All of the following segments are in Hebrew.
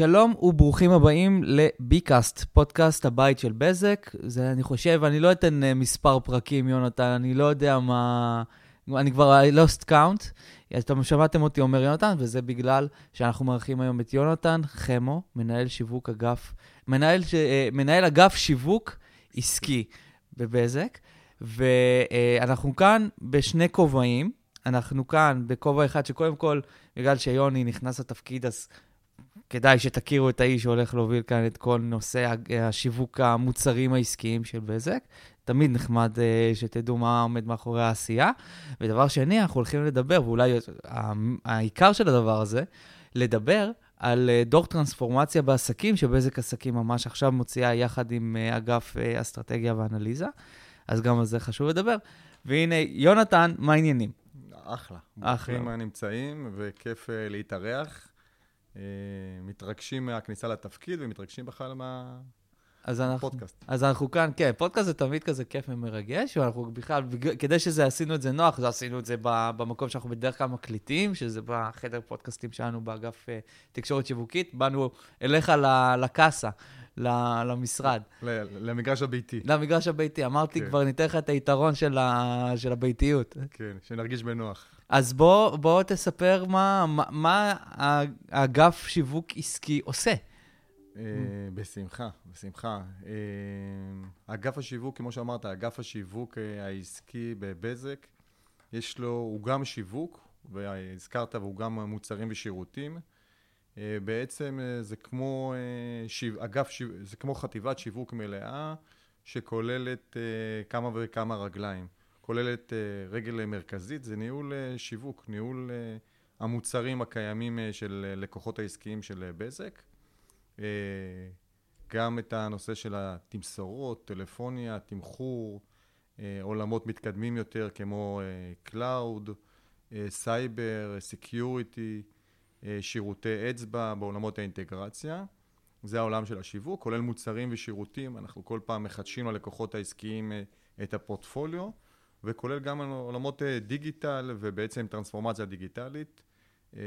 שלום וברוכים הבאים לביקאסט, פודקאסט הבית של בזק. זה, אני חושב, אני לא אתן uh, מספר פרקים, יונתן, אני לא יודע מה... אני כבר I lost count. אתם שמעתם אותי אומר יונתן, וזה בגלל שאנחנו מארחים היום את יונתן חמו, מנהל שיווק אגף, מנהל, ש, uh, מנהל אגף שיווק עסקי בבזק, ואנחנו כאן בשני כובעים. אנחנו כאן בכובע אחד שקודם כל, בגלל שיוני נכנס לתפקיד, אז כדאי שתכירו את האיש שהולך להוביל כאן את כל נושא השיווק המוצרים העסקיים של בזק. תמיד נחמד uh, שתדעו מה עומד מאחורי העשייה. ודבר שני, אנחנו הולכים לדבר, ואולי העיקר של הדבר הזה, לדבר על uh, דור טרנספורמציה בעסקים, שבזק עסקים ממש עכשיו מוציאה יחד עם uh, אגף אסטרטגיה ואנליזה. אז גם על זה חשוב לדבר. והנה, יונתן, מה העניינים? אחלה. אחלה. ברוכים הנמצאים, וכיף להתארח. אה, מתרגשים מהכניסה לתפקיד ומתרגשים בכלל מה... אז אנחנו, פודקאסט. אז אנחנו כאן, כן, פודקאסט זה תמיד כזה כיף ומרגש, ואנחנו בכלל, כדי שזה, עשינו את זה נוח, אז עשינו את זה במקום שאנחנו בדרך כלל מקליטים, שזה בחדר פודקאסטים שלנו באגף uh, תקשורת שיווקית. באנו אליך לקאסה, למשרד. למגרש הביתי. למגרש הביתי. אמרתי, כן. כבר ניתן לך את היתרון של, ה, של הביתיות. כן, שנרגיש בנוח. אז בוא, בוא תספר מה, מה, מה האגף שיווק עסקי עושה. אה, בשמחה, בשמחה. אה, אגף השיווק, כמו שאמרת, אגף השיווק אה, העסקי בבזק, יש לו, הוא גם שיווק, והזכרת, והוא גם מוצרים ושירותים. בעצם זה כמו שיו, אגף, שיו, זה כמו חטיבת שיווק מלאה, שכוללת כמה וכמה רגליים. כוללת uh, רגל מרכזית, זה ניהול uh, שיווק, ניהול uh, המוצרים הקיימים של לקוחות העסקיים של בזק. גם את הנושא של התמסורות, טלפוניה, תמחור, עולמות מתקדמים יותר כמו cloud, סייבר, security, שירותי קצה בעולמות האינטגרציה. זה העולם של השיווק, כולל מוצרים ושירותים, אנחנו כל פעם מחדשים ללקוחות העסקיים את הפורטפוליו. וכולל גם עולמות אה, דיגיטל ובעצם טרנספורמציה דיגיטלית. אה,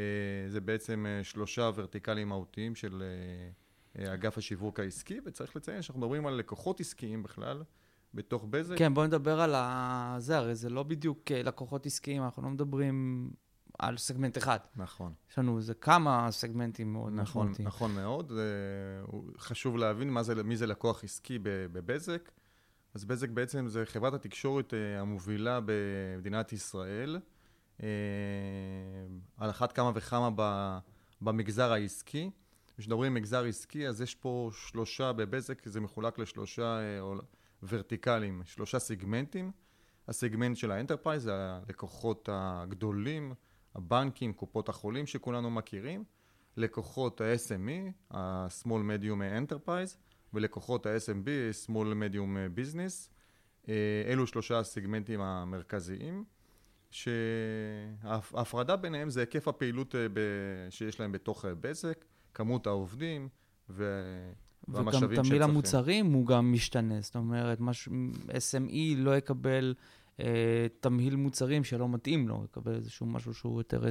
זה בעצם אה, שלושה ורטיקלים מהותיים של אגף השיווק העסקי, וצריך לציין שאנחנו מדברים על לקוחות עסקיים בכלל. בתוך בזק. כן, בוא נדבר על ה... זה, הרי זה לא בדיוק לקוחות עסקיים, אנחנו לא מדברים על סגמנט אחד. נכון. יש לנו איזה כמה סגמנטים מאוד נכון, משמעותיים. נכון מאוד. חשוב להבין זה, מי זה לקוח עסקי בבזק. אז בזק בעצם זה חברת התקשורת אה, המובילה במדינת ישראל, אה, על אחת כמה וכמה במגזר העסקי. כשמדברים מגזר עסקי, אז יש פה שלושה, בבזק זה מחולק לשלושה אה, ורטיקלים, שלושה סיגמנטים. הסגמנט של ה enterprise זה הלקוחות הגדולים, הבנקים, קופות החולים שכולנו מכירים, לקוחות ה-SME, ה-Small Medium Enterprise, ולקוחות ה-SMB, small medium business. אה, אלו שלושה הסגמנטים המרכזיים, שההפרדה ביניהם זה היקף הפעילות אה, שיש להם בתוך בזק, כמות העובדים ו... וגם תמהיל המוצרים הוא גם משתנה, זאת אומרת, מש... SME לא יקבל אה, תמהיל מוצרים שלא מתאים לו, יקבל איזשהו משהו שהוא יותר...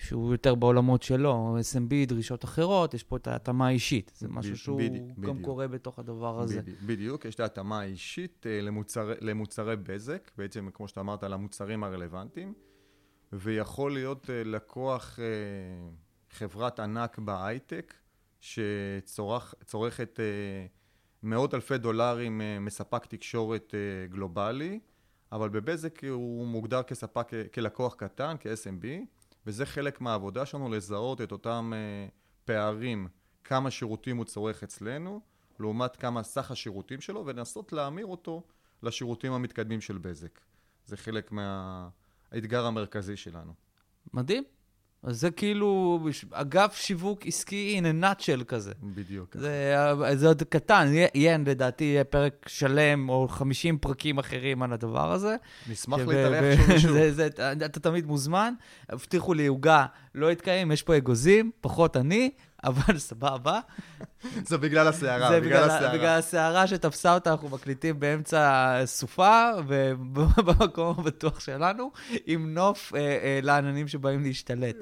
שהוא יותר בעולמות שלו, SMB, דרישות אחרות, יש פה את ההתאמה האישית. זה משהו שהוא בדיוק, גם בדיוק. קורה בתוך הדבר הזה. בדיוק, בדיוק, יש את ההתאמה האישית uh, למוצרי, למוצרי בזק, בעצם, כמו שאתה אמרת, למוצרים הרלוונטיים, ויכול להיות uh, לקוח uh, חברת ענק בהייטק, שצורכת מאות אלפי דולרים מספק תקשורת גלובלי, אבל בבזק הוא מוגדר כספק, כלקוח קטן, כ-SMB. וזה חלק מהעבודה שלנו לזהות את אותם uh, פערים, כמה שירותים הוא צורך אצלנו, לעומת כמה סך השירותים שלו, ולנסות להמיר אותו לשירותים המתקדמים של בזק. זה חלק מהאתגר המרכזי שלנו. מדהים. אז זה כאילו אגף שיווק עסקי in a nutshell כזה. בדיוק. זה, זה עוד קטן, יהיה, לדעתי יהיה פרק שלם או 50 פרקים אחרים על הדבר הזה. נשמח להתארח שוב ושוב. זה, זה, אתה תמיד מוזמן. הבטיחו לי עוגה, לא התקיים, יש פה אגוזים, פחות אני, אבל סבבה. זה בגלל הסערה, זה בגלל הסערה. בגלל הסערה שתפסה אותה, אנחנו מקליטים באמצע סופה, ובמקום הבטוח שלנו, עם נוף אה, אה, לעננים שבאים להשתלט.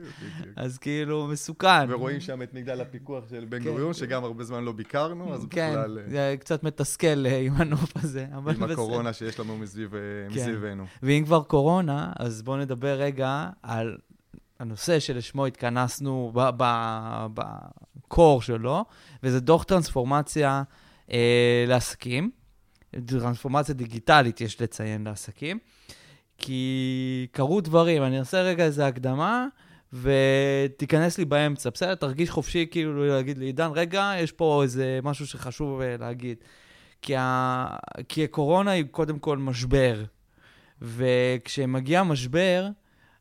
אז כאילו, מסוכן. ורואים שם את מגדל הפיקוח של בן כן. גוריון, שגם הרבה זמן לא ביקרנו, אז כן, בכלל, אה, זה קצת מתסכל אה, עם הנוף הזה, עם. הקורונה שיש לנו אה, כן. מסביבנו. ואם כבר קורונה, אז בואו נדבר רגע על הנושא שלשמו התכנסנו בקור שלו, וזה דוח טרנספורמציה אה, לעסקים. טרנספורמציה דיגיטלית, יש לציין, לעסקים. כי קרו דברים, אני אעשה רגע איזה הקדמה, ותיכנס לי באמצע, בסדר? תרגיש חופשי כאילו להגיד לי, עידן, רגע, יש פה איזה משהו שחשוב אה, להגיד. כי, ה... כי הקורונה היא קודם כל משבר, וכשמגיע משבר,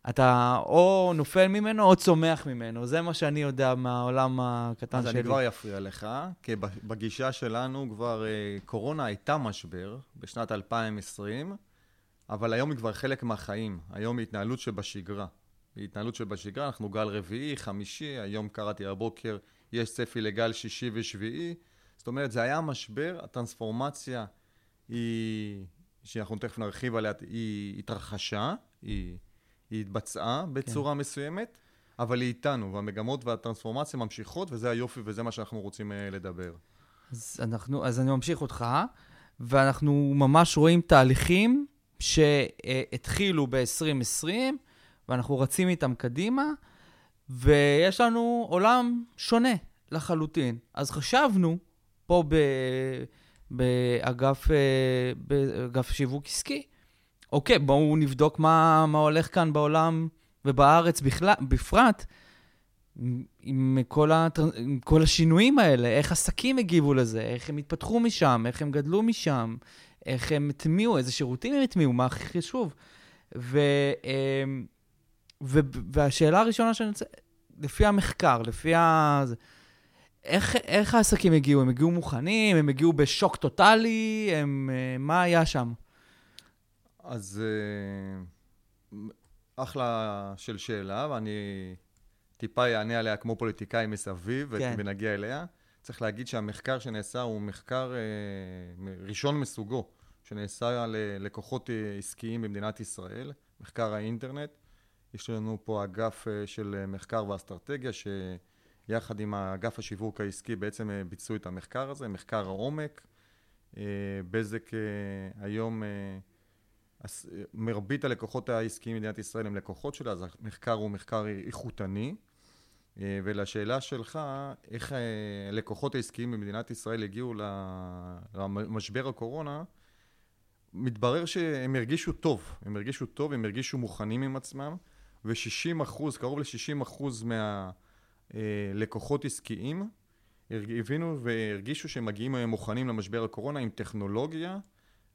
אתה או נופל ממנו או צומח ממנו. זה מה שאני יודע מהעולם הקטן אז שלי. אני כבר אפריע לך, כי בגישה שלנו כבר אה, קורונה הייתה משבר בשנת 2020, אבל היום היא כבר חלק מהחיים. היום היא התנהלות שבשגרה. היא התנהלות שבשגרה, אנחנו גל רביעי, חמישי, היום קראתי הבוקר, יש צפי לגל שישי ושביעי. זאת אומרת, זה היה משבר, הטרנספורמציה היא, שאנחנו תכף נרחיב עליה, היא התרחשה, היא, היא התבצעה בצורה כן. מסוימת, אבל היא איתנו, והמגמות והטרנספורמציה ממשיכות, וזה היופי וזה מה שאנחנו רוצים אה, לדבר. אז, אנחנו, אז אני ממשיך אותך, ואנחנו ממש רואים תהליכים שהתחילו ב-2020, ואנחנו רצים איתם קדימה, ויש לנו עולם שונה לחלוטין. אז חשבנו, פה ב, באגף, אה, באגף שיווק עסקי, אוקיי, בואו נבדוק מה, מה הולך כאן בעולם ובארץ בכלל, בפרט, עם כל, הטר... עם כל השינויים האלה, איך עסקים הגיבו לזה, איך הם התפתחו משם, איך הם גדלו משם, איך הם הטמיעו, איזה שירותים הם הטמיעו, מה הכי חשוב. ו... ו... והשאלה הראשונה שאני רוצה, לפי המחקר, לפי ה... איך, איך העסקים הגיעו? הם הגיעו מוכנים? הם הגיעו בשוק טוטאלי? הם, מה היה שם? אז אחלה של שאלה, ואני טיפה אענה עליה כמו פוליטיקאי מסביב, כן. ונגיע אליה. צריך להגיד שהמחקר שנעשה הוא מחקר ראשון מסוגו, שנעשה על לקוחות עסקיים במדינת ישראל, מחקר האינטרנט. יש לנו פה אגף של מחקר ואסטרטגיה, שיחד עם האגף השיווק העסקי בעצם ביצעו את המחקר הזה, מחקר העומק. בזק היום, מרבית הלקוחות העסקיים במדינת ישראל הם לקוחות שלה, אז המחקר הוא מחקר איכותני. ולשאלה שלך, איך הלקוחות העסקיים במדינת ישראל הגיעו למשבר הקורונה, מתברר שהם הרגישו טוב, הם הרגישו טוב, הם הרגישו מוכנים עם עצמם, ו-60 אחוז, קרוב ל-60 אחוז מהלקוחות עסקיים הבינו והרגישו שהם מגיעים מוכנים למשבר הקורונה עם טכנולוגיה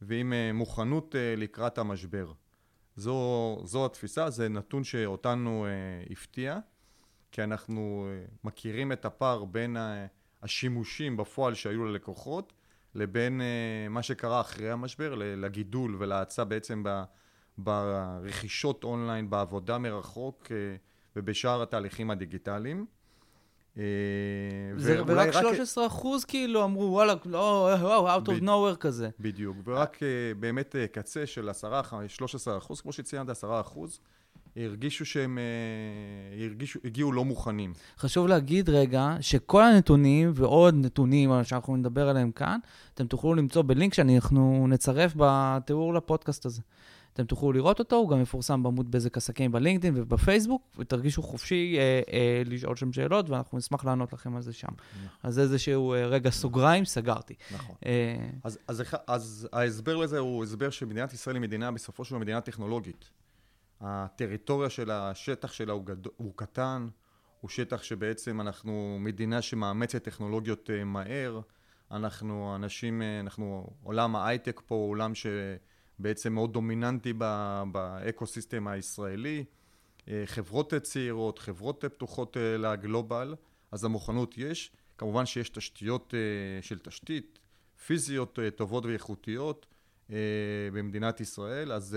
ועם מוכנות לקראת המשבר. זו, זו התפיסה, זה נתון שאותנו הפתיע. כי אנחנו מכירים את הפער בין השימושים בפועל שהיו ללקוחות, לבין מה שקרה אחרי המשבר, לגידול ולהאצה בעצם ברכישות אונליין, בעבודה מרחוק ובשאר התהליכים הדיגיטליים. זה ורק 13 אחוז כאילו אמרו, וואלה, לא, out of nowhere כזה. בדיוק, ורק באמת קצה של 10-13 אחוז, כמו שציינת, 10 אחוז. הרגישו שהם הרגישו, הגיעו לא מוכנים. חשוב להגיד רגע שכל הנתונים ועוד נתונים שאנחנו נדבר עליהם כאן, אתם תוכלו למצוא בלינק שאנחנו נצרף בתיאור לפודקאסט הזה. אתם תוכלו לראות אותו, הוא גם מפורסם בעמוד בזק עסקים בלינקדאין ובפייסבוק, ותרגישו חופשי אה, אה, לשאול שם שאלות, ואנחנו נשמח לענות לכם על זה שם. נכון. אז איזשהו אה, רגע סוגריים, סגרתי. נכון. אה... אז, אז, אז ההסבר לזה הוא הסבר שמדינת ישראל היא מדינה, בסופו של דבר מדינה טכנולוגית. הטריטוריה של השטח שלה הוא, גד... הוא קטן, הוא שטח שבעצם אנחנו מדינה שמאמצת טכנולוגיות מהר, אנחנו אנשים, אנחנו, עולם ההייטק פה הוא עולם שבעצם מאוד דומיננטי באקו-סיסטם הישראלי, חברות צעירות, חברות פתוחות לגלובל, אז המוכנות יש, כמובן שיש תשתיות של תשתית, פיזיות טובות ואיכותיות במדינת ישראל, אז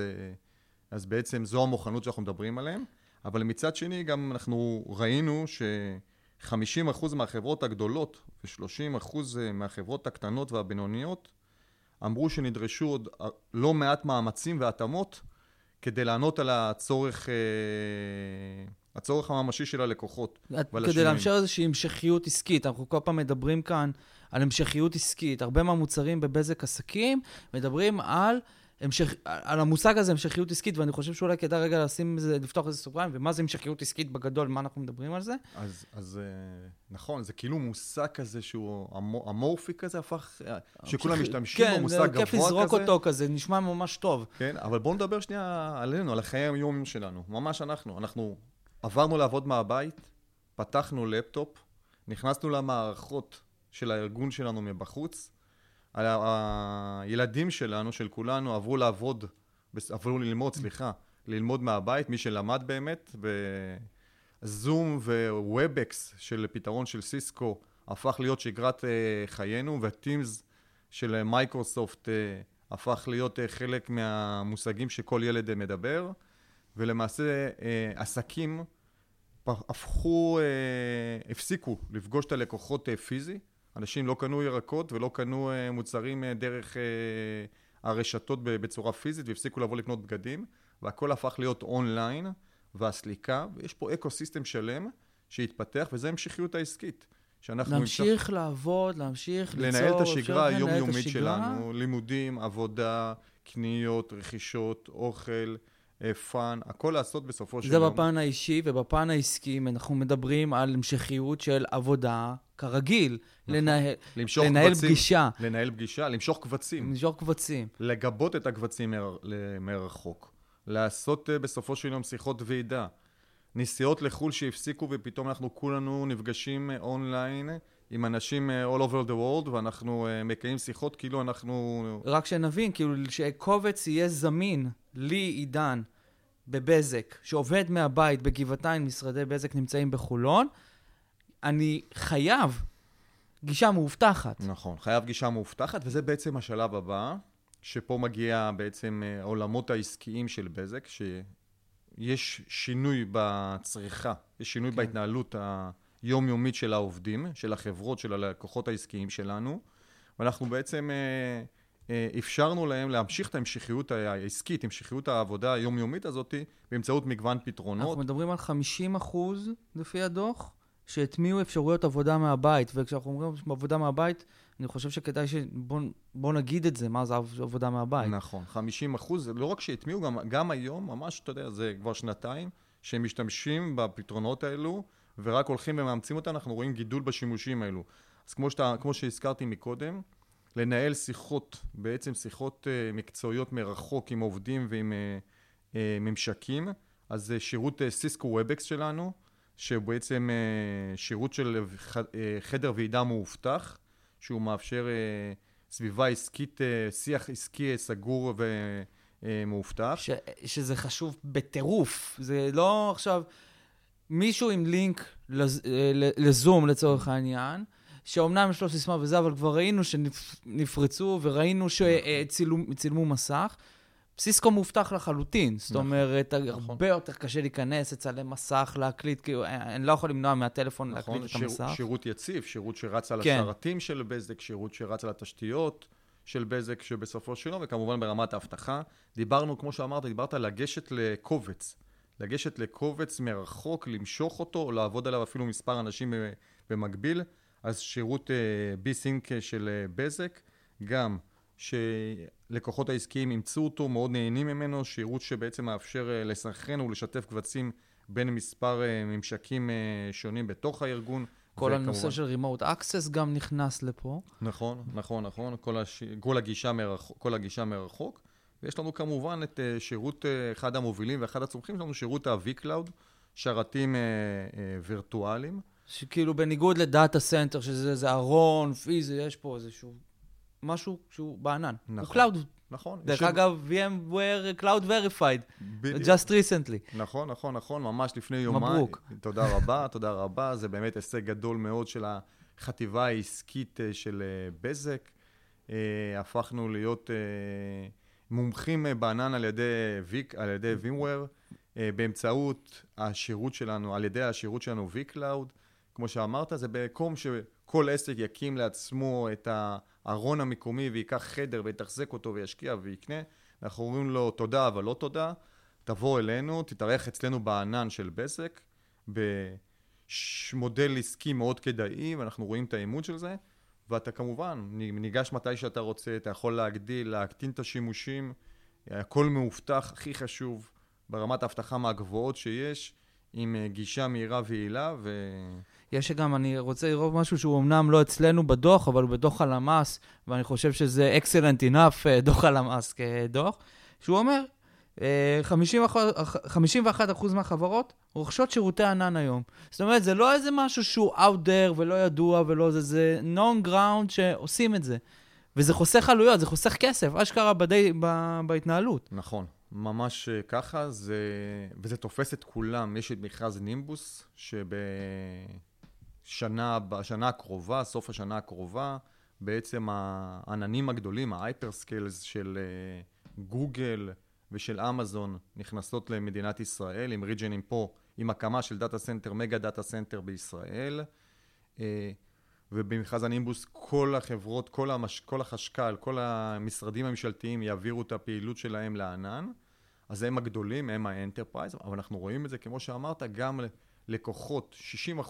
אז בעצם זו המוכנות שאנחנו מדברים עליהם, אבל מצד שני גם אנחנו ראינו 50% מהחברות הגדולות ו-30% מהחברות הקטנות והבינוניות אמרו שנדרשו עוד לא מעט מאמצים והתאמות כדי לענות על הצורך, אה, הצורך הממשי של הלקוחות כדי לאפשר איזושהי המשכיות עסקית. אנחנו כל פעם מדברים כאן על המשכיות עסקית. הרבה מהמוצרים בבזק עסקים מדברים על... המשך, על המושג הזה, המשכיות עסקית, ואני חושב שאולי כדאי רגע לשים איזה, לפתוח איזה סוגריים, ומה זה המשכיות עסקית בגדול, מה אנחנו מדברים על זה? אז, אז אה, נכון, זה כאילו מושג כזה שהוא אמורפי כזה, הפך, אה, שכולם משתמשים כן, בו, מושג גבוה כזה. כן, זה כיף לזרוק אותו כזה, נשמע ממש טוב. כן, אבל בואו נדבר שנייה עלינו, על החיי היום שלנו, ממש אנחנו. אנחנו עברנו לעבוד מהבית, פתחנו לפטופ, נכנסנו למערכות של הארגון שלנו מבחוץ, הילדים שלנו, של כולנו, עברו לעבוד, עברו ללמוד, סליחה, ללמוד מהבית, מי שלמד באמת, וזום ו Webex של פתרון של סיסקו הפך להיות שגרת uh, חיינו, וה Teams של מייקרוסופט uh, הפך להיות uh, חלק מהמושגים שכל ילד מדבר, ולמעשה עסקים הפכו, הפסיקו לפגוש את הלקוחות פיזי, אנשים לא קנו ירקות ולא קנו uh, מוצרים uh, דרך uh, הרשתות בצורה פיזית והפסיקו לבוא לקנות בגדים, והכל הפך להיות אונליין והסליקה, ויש פה ecosystem שלם שהתפתח, וזה המשכיות העסקית. שאנחנו להמשיך המשך... לעבוד, להמשיך ליצור... לנהל את השגרה היומיומית שלנו, לימודים, עבודה, קניות, רכישות, אוכל. כן, הכל לעשות בסופו של יום. זה בפן האישי, ובפן העסקי אנחנו מדברים על המשכיות של עבודה כרגיל. נכון. לנהל, לנהל קבצים, פגישה. לנהל פגישה, למשוך קבצים. למשוך קבצים. לגבות את הקבצים מר, מרחוק. לעשות אה, בסופו של יום שיחות ועידה. נסיעות לחו"ל שהפסיקו ופתאום אנחנו כולנו נפגשים אה, אונליין עם אנשים אה, all over the world ואנחנו מקיים שיחות כאילו אנחנו... רק שנבין, כאילו שקובץ יהיה זמין, לי, עידן, בבזק, שעובד מהבית בגבעתיים, משרדי בזק נמצאים בחולון, אני חייב גישה מאובטחת. נכון, חייב גישה מאובטחת, וזה בעצם השלב הבא, שפה מגיע בעצם אה, העולמות העסקיים של בזק, שיש שינוי בצריכה, יש שינוי כן. בהתנהלות היומיומית של העובדים, של החברות, של הלקוחות העסקיים שלנו, ואנחנו בעצם אה, אה, אפשרנו להם להמשיך את ההמשכיות העסקית, המשכיות העבודה היומיומית הזאת, באמצעות מגוון פתרונות. אנחנו מדברים על 50 אחוז, לפי הדוח, שהטמיעו אפשרויות עבודה מהבית, וכשאנחנו אומרים עבודה מהבית, אני חושב שכדאי שבואו נגיד את זה, מה זה עבודה מהבית. נכון, 50 אחוז, לא רק שהטמיעו, גם, גם היום, ממש, אתה יודע, זה כבר שנתיים, שהם משתמשים בפתרונות האלו, ורק הולכים ומאמצים אותם, אנחנו רואים גידול בשימושים האלו. אז כמו, שאתה, כמו שהזכרתי מקודם, לנהל שיחות, בעצם שיחות uh, מקצועיות מרחוק עם עובדים ועם uh, uh, ממשקים, אז זה שירות סיסקו uh, ובקס שלנו, שהוא בעצם שירות של חדר ועידה מאובטח, שהוא מאפשר סביבה עסקית, שיח עסקי סגור ומאובטח. ש, שזה חשוב בטירוף, זה לא עכשיו מישהו עם לינק לז, לזום לצורך העניין. שאומנם יש לו סיסמה וזה, אבל כבר ראינו שנפרצו וראינו שצילמו מסך. סיסקו מובטח לחלוטין, זאת נכון, אומרת, נכון. הרבה יותר קשה להיכנס, לצלם מסך, להקליט, כאילו, אני לא יכול למנוע מהטלפון נכון, להקליט שיר, את המסך. שירות יציב, שירות שרץ על כן. השרתים של בזק, שירות שרץ על התשתיות של בזק, שבסופו של יום, וכמובן ברמת האבטחה. דיברנו, כמו שאמרת, דיברת על לגשת לקובץ. לגשת לקובץ מרחוק, למשוך אותו, או לעבוד עליו אפילו מספר אנשים במקביל. אז שירות בי-סינק אה, של אה, בזק, גם שלקוחות העסקיים אימצו אותו, מאוד נהנים ממנו, שירות שבעצם מאפשר אה, לסנכרן ולשתף קבצים בין מספר ממשקים שונים בתוך הארגון. כל וכמובן... הנושא של Remote Access גם נכנס לפה. נכון, נכון, נכון, כל, הש... כל, הגישה, מרחוק, כל הגישה מרחוק. ויש לנו כמובן את שירות, אחד המובילים ואחד הצומחים שלנו, שירות ה-V-Cloud, שרתים וירטואליים. שכאילו בניגוד ל data center, שזה איזה ארון פיזי, יש פה איזשהו משהו שהוא בענן. נכון. הוא cloud. נכון. דרך אגב, VMware Cloud Verified, just recently. נכון, נכון, נכון, ממש לפני יומיים. מברוק. תודה רבה, תודה רבה. זה באמת הישג גדול מאוד של החטיבה העסקית אה, של אה, בזק. אה, הפכנו להיות מומחים בענן על ידי VM, על ידי VMware, באמצעות השירות שלנו, על ידי השירות שלנו vCloud. כמו שאמרת, זה במקום שכל עסק יקים לעצמו את הארון המקומי וייקח חדר ויתחזק אותו וישקיע ויקנה. אנחנו אומרים לו תודה אבל לא תודה, תבוא אלינו, תתארח אצלנו בענן של בזק, במודל עסקי מאוד כדאי, ואנחנו רואים את האימון של זה, ואתה כמובן ניגש מתי שאתה רוצה, אתה יכול להגדיל, להקטין את השימושים, הכל מאובטח, הכי חשוב, ברמת האבטחה מהגבוהות שיש, עם אה, גישה מהירה ויעילה, ו... יש גם, אני רוצה לראות משהו שהוא אמנם לא אצלנו בדוח, אבל הוא בדוח הלמ"ס, ואני חושב שזה excellent enough, אה, דוח הלמ"ס כדוח, שהוא אומר, 51% מהחברות רוכשות שירותי ענן היום. זאת אומרת, זה לא איזה משהו שהוא out there ולא ידוע ולא זה, זה non ground שעושים את זה. וזה חוסך עלויות, זה חוסך כסף, אשכרה בדי, ב, בהתנהלות. נכון, ממש אה, ככה, זה, וזה תופס את כולם. יש את מכרז נימבוס, שבשנה בשנה הקרובה, סוף השנה הקרובה, בעצם העננים הגדולים, ה hyperscalers של גוגל, uh, ושל אמזון נכנסות למדינת ישראל, עם region ים פה, עם הקמה של data center, mega data center בישראל. אה, ובמכרז הנימבוס כל החברות, כל, המש... כל החשכ"ל, כל המשרדים הממשלתיים יעבירו את הפעילות שלהם לענן. אז הם הגדולים, הם ה enterprise, אבל אנחנו רואים את זה, כמו שאמרת, גם לקוחות,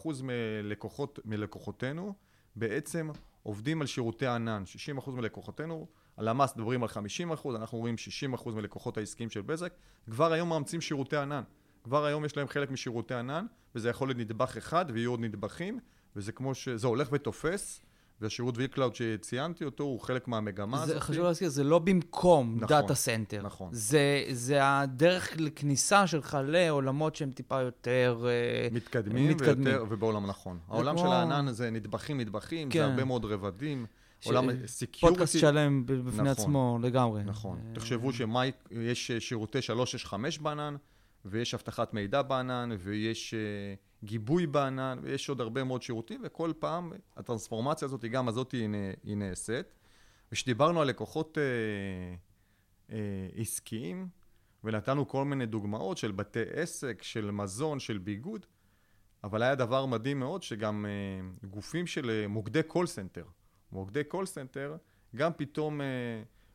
60% מלקוחות, מלקוחותינו בעצם עובדים על שירותי ענן. 60% מלקוחותינו הלמ"ס מדברים על 50 אחוז, אנחנו רואים 60 אחוז מלקוחות העסקיים של בזק, כבר היום מאמצים שירותי ענן. כבר היום יש להם חלק משירותי ענן, וזה יכול להיות נדבך אחד, ויהיו עוד נדבכים, וזה כמו ש... זה הולך ותופס, והשירות vCloud שציינתי אותו הוא חלק מהמגמה הזאת. חשוב להזכיר, זה לא במקום נכון, data center. נכון. זה, זה הדרך לכניסה שלך לעולמות שהם טיפה יותר... אה, מתקדמים, מתקדמים. ויותר, ובעולם נכון. העולם כמו... של הענן זה נדבכים נדבכים, כן. זה הרבה מאוד רבדים. עולם security. פודקאסט שלם בפני נכון, עצמו לגמרי. נכון. אה, תחשבו שיש שירותי 365 בענן, ויש אבטחת מידע בענן, ויש אה, גיבוי בענן, ויש עוד הרבה מאוד שירותים, וכל פעם הטרנספורמציה הזאת, גם הזאת היא, היא נעשית. וכשדיברנו על לקוחות אה, אה, עסקיים, ונתנו כל מיני דוגמאות של בתי עסק, של מזון, של ביגוד, אבל היה דבר מדהים מאוד, שגם אה, גופים של מוקדי call center, מוקדי call center, גם פתאום אה,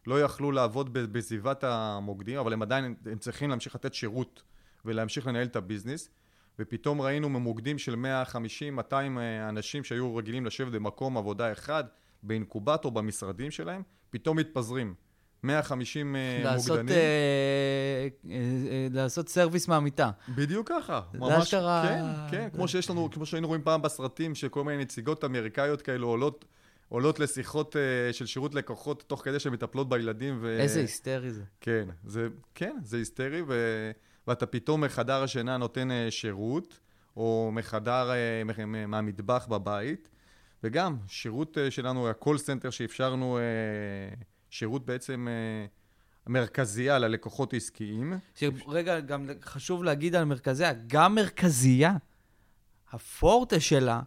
לא יכלו לעבוד בסביבת המוקדים, אבל הם עדיין, הם צריכים להמשיך לתת שירות ולהמשיך לנהל את ה business, ופתאום ראינו ממוקדים של 150-200 אה, אנשים שהיו רגילים לשבת במקום עבודה אחד, באינקובטור במשרדים שלהם, פתאום מתפזרים. 150 אה, לעשות, מוקדנים. אה, אה, לעשות סרוויס מהמיטה. בדיוק ככה. ממש, אשכרה... כן, כן, כמו שיש לנו, כמו שהיינו רואים פעם בסרטים, שכל מיני נציגות אמריקאיות כאלו עולות עולות לשיחות uh, של שירות לקוחות תוך כדי שהן מטפלות בילדים. ו... איזה היסטרי זה. כן, זה, כן, זה היסטרי, ו... ואתה פתאום מחדר השינה נותן uh, שירות, או מחדר, uh, מהמטבח בבית, וגם שירות uh, שלנו, ה-call center שאפשרנו, uh, שירות בעצם... uh, מרכזייה ללקוחות עסקיים. רגע, גם חשוב להגיד על מרכזייה, גם מרכזייה, הפורטה שלה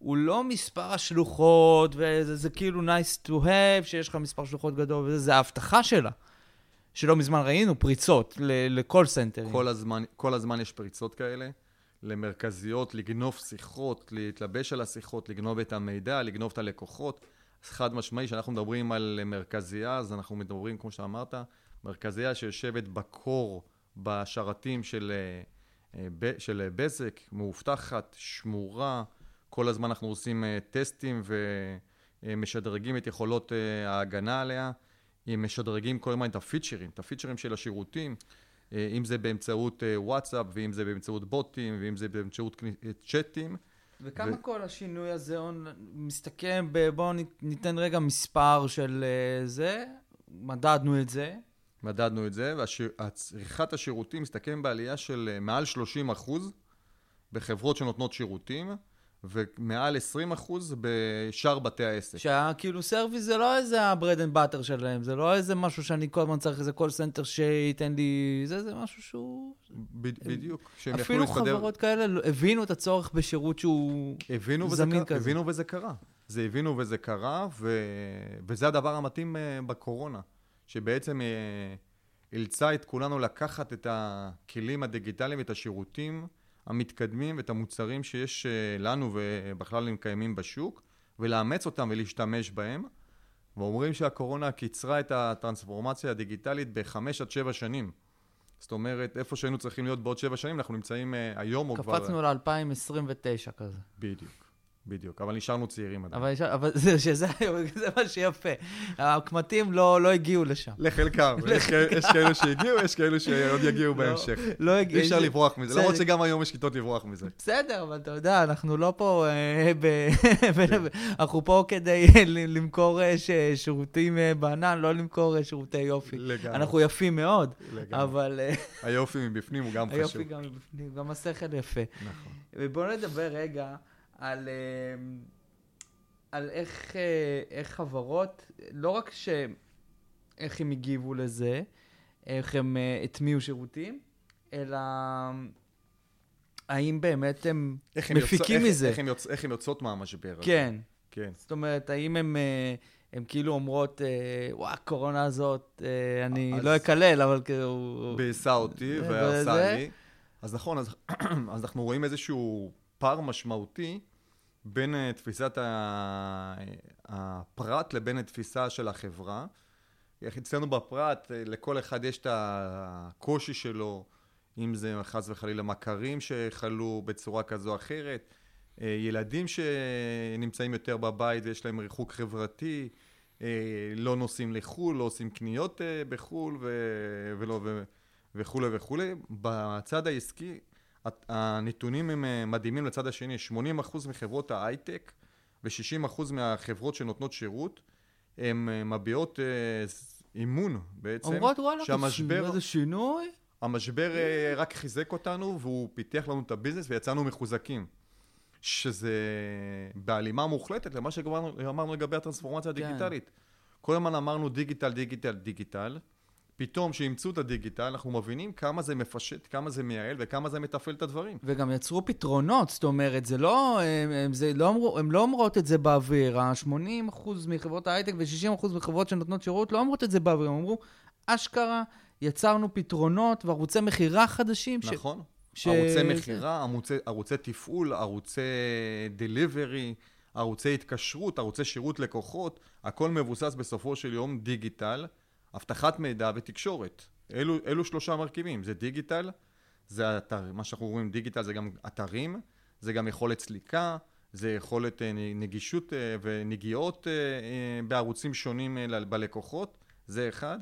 הוא לא מספר השלוחות, וזה זה כאילו nice to have, שיש לך מספר שלוחות גדול, וזה, זה ההבטחה שלה. שלא מזמן ראינו פריצות ל call center. כל הזמן, כל הזמן יש פריצות כאלה. למרכזיות, לגנוב שיחות, להתלבש על השיחות, לגנוב את המידע, לגנוב את הלקוחות. חד משמעי, כשאנחנו מדברים על מרכזייה, אז אנחנו מדברים, כמו שאמרת, מרכזייה שיושבת ב core, בשרתים של, אה, אה, של בזק, מאובטחת, שמורה, כל הזמן אנחנו עושים אה, טסטים ומשדרגים את יכולות אה, ההגנה עליה, משדרגים כל הזמן את הפיצ'רים, את הפיצ'רים של השירותים, אה, אם זה באמצעות וואטסאפ, ואם זה באמצעות בוטים, ואם זה באמצעות צ'אטים. וכמה ו... כל השינוי הזה מסתכם ב... בואו ניתן רגע מספר של זה, מדדנו את זה. מדדנו את זה, וצריכת השירותים מסתכם בעלייה של מעל 30 אחוז בחברות שנותנות שירותים. ומעל 20 אחוז בשאר בתי העסק. שהכאילו service זה לא איזה ה bread and butter שלהם, זה לא איזה משהו שאני כל הזמן צריך איזה call center שייתן לי... זה, זה משהו שהוא... ב- בדיוק, שהם יכלו להסתדר. אפילו חברות כאלה לא- הבינו את הצורך בשירות שהוא זמין כזה. הבינו וזה קרה. זה הבינו וזה קרה, ו... וזה הדבר המתאים אה, בקורונה, שבעצם אה, אילצה את כולנו לקחת את הכלים הדיגיטליים, את השירותים, המתקדמים ואת המוצרים שיש אה, לנו ובכלל הם קיימים בשוק, ולאמץ אותם ולהשתמש בהם. ואומרים שהקורונה קיצרה את הטרנספורמציה הדיגיטלית בחמש עד שבע שנים. זאת אומרת, איפה שהיינו צריכים להיות בעוד שבע שנים, אנחנו נמצאים uh, היום או כבר... קפצנו ל-2029 כזה. בדיוק. בדיוק, אבל נשארנו צעירים עדיין. אבל, נשאר, אבל זה, שזה, זה מה שיפה. הקמטים לא, לא הגיעו לשם. לחלקם. יש, יש כאלו שהגיעו, יש כאלו שעוד יגיעו לא, בהמשך. לא הגיעו. אי אפשר לברוח מזה, למרות שגם היום יש כיתות לברוח מזה. בסדר, אבל אתה יודע, אנחנו לא פה, אה, כן. אנחנו פה כדי למכור אה, שירותים אה, בענן, לא למכור שירותי יופי. לגמרי. אנחנו יפים מאוד, לגמרי. אבל... היופי מבפנים הוא גם חשוב. היופי גם מבפנים, גם השכל יפה. נכון. ובואו נדבר רגע. על, אמ, על איך, אה, איך חברות, לא רק ש... איך הם הגיבו לזה, איך הם אה, הטמיעו שירותים, אלא האם באמת הם מפיקים יוצא, מזה. איך, איך, איך הם יוצאות מהמשבר הזה. כן. כן. זאת אומרת, האם הם... אה, הן כאילו אומרות, וואה, הקורונה הזאת, אני לא אקלל, אבל כאילו... ביאסה אותי והרסה לי. אז נכון, אז, אז אנחנו רואים איזשהו פער משמעותי בין uh, תפיסת הפרט לבין התפיסה של החברה. אצלנו בפרט, uh, לכל אחד יש את הקושי שלו, אם זה חס וחלילה מכרים שחלו בצורה כזו או אחרת, ילדים שנמצאים יותר בבית ויש להם ריחוק חברתי, לא נוסעים לחו"ל, לא עושים קניות בחו"ל ו- ולא, ו- וכולי וכולי. בצד העסקי הנתונים הם אה, מדהימים לצד השני, 80% מחברות ההייטק ו-60% מהחברות שנותנות שירות, הן אה, מביעות אה, אימון בעצם. אומרות וואלה, שהמשבר... איזה שינוי? המשבר רק חיזק אותנו והוא פיתח לנו את הביזנס ויצאנו מחוזקים. שזה בהלימה מוחלטת למה שאמרנו לגבי הטרנספורמציה כן. הדיגיטלית. כן. כל הזמן אמרנו דיגיטל, דיגיטל, דיגיטל. פתאום שאימצו את הדיגיטל, אנחנו מבינים כמה זה מפשט, כמה זה מייעל וכמה זה מתפעל את הדברים. וגם יצרו פתרונות, זאת אומרת, זה לא, הם, הם, זה לא, אמרו, הם לא אומרות את זה באוויר. ה-80% מחברות ההייטק ו-60% מחברות שנותנות שירות לא אומרות את זה באוויר, הם אמרו, אשכרה, יצרנו פתרונות וערוצי מכירה חדשים. נכון. ש... ערוצי מכירה, ערוצי, ערוצי תפעול, ערוצי delivery, ערוצי התקשרות, ערוצי שירות לקוחות, הכל מבוסס בסופו של יום דיגיטל. אבטחת מידע ותקשורת. אלו, אלו שלושה מרכיבים, זה דיגיטל, זה אתר, מה שאנחנו רואים דיגיטל זה גם אתרים, זה גם יכולת סליקה, זה יכולת אה, נגישות אה, ונגיעות אה, בערוצים שונים בלקוחות, זה אחד,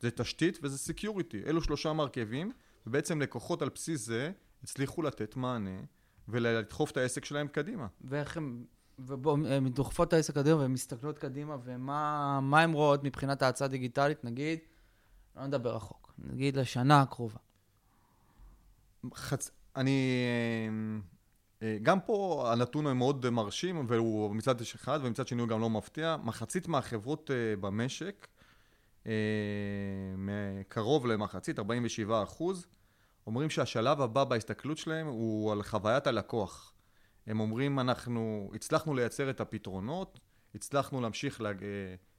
זה תשתית וזה security, אלו שלושה מרכיבים, ובעצם לקוחות על בסיס זה הצליחו לתת מענה ולדחוף את העסק שלהם קדימה. ואיך הם והן דוחפות את העסק קדימה והן מסתכלות קדימה, ומה הן רואות מבחינת ההצעה הדיגיטלית, נגיד, לא נדבר רחוק, נגיד לשנה הקרובה. חצ... אני... אה, גם פה הנתון הוא מאוד מרשים, והוא מצד אחד, ומצד שני הוא גם לא מפתיע. מחצית מהחברות אה, במשק, אה, קרוב למחצית, 47 אחוז, אומרים שהשלב הבא בהסתכלות שלהם הוא על חוויית הלקוח. הם אומרים, אנחנו הצלחנו לייצר את הפתרונות, הצלחנו להמשיך לג...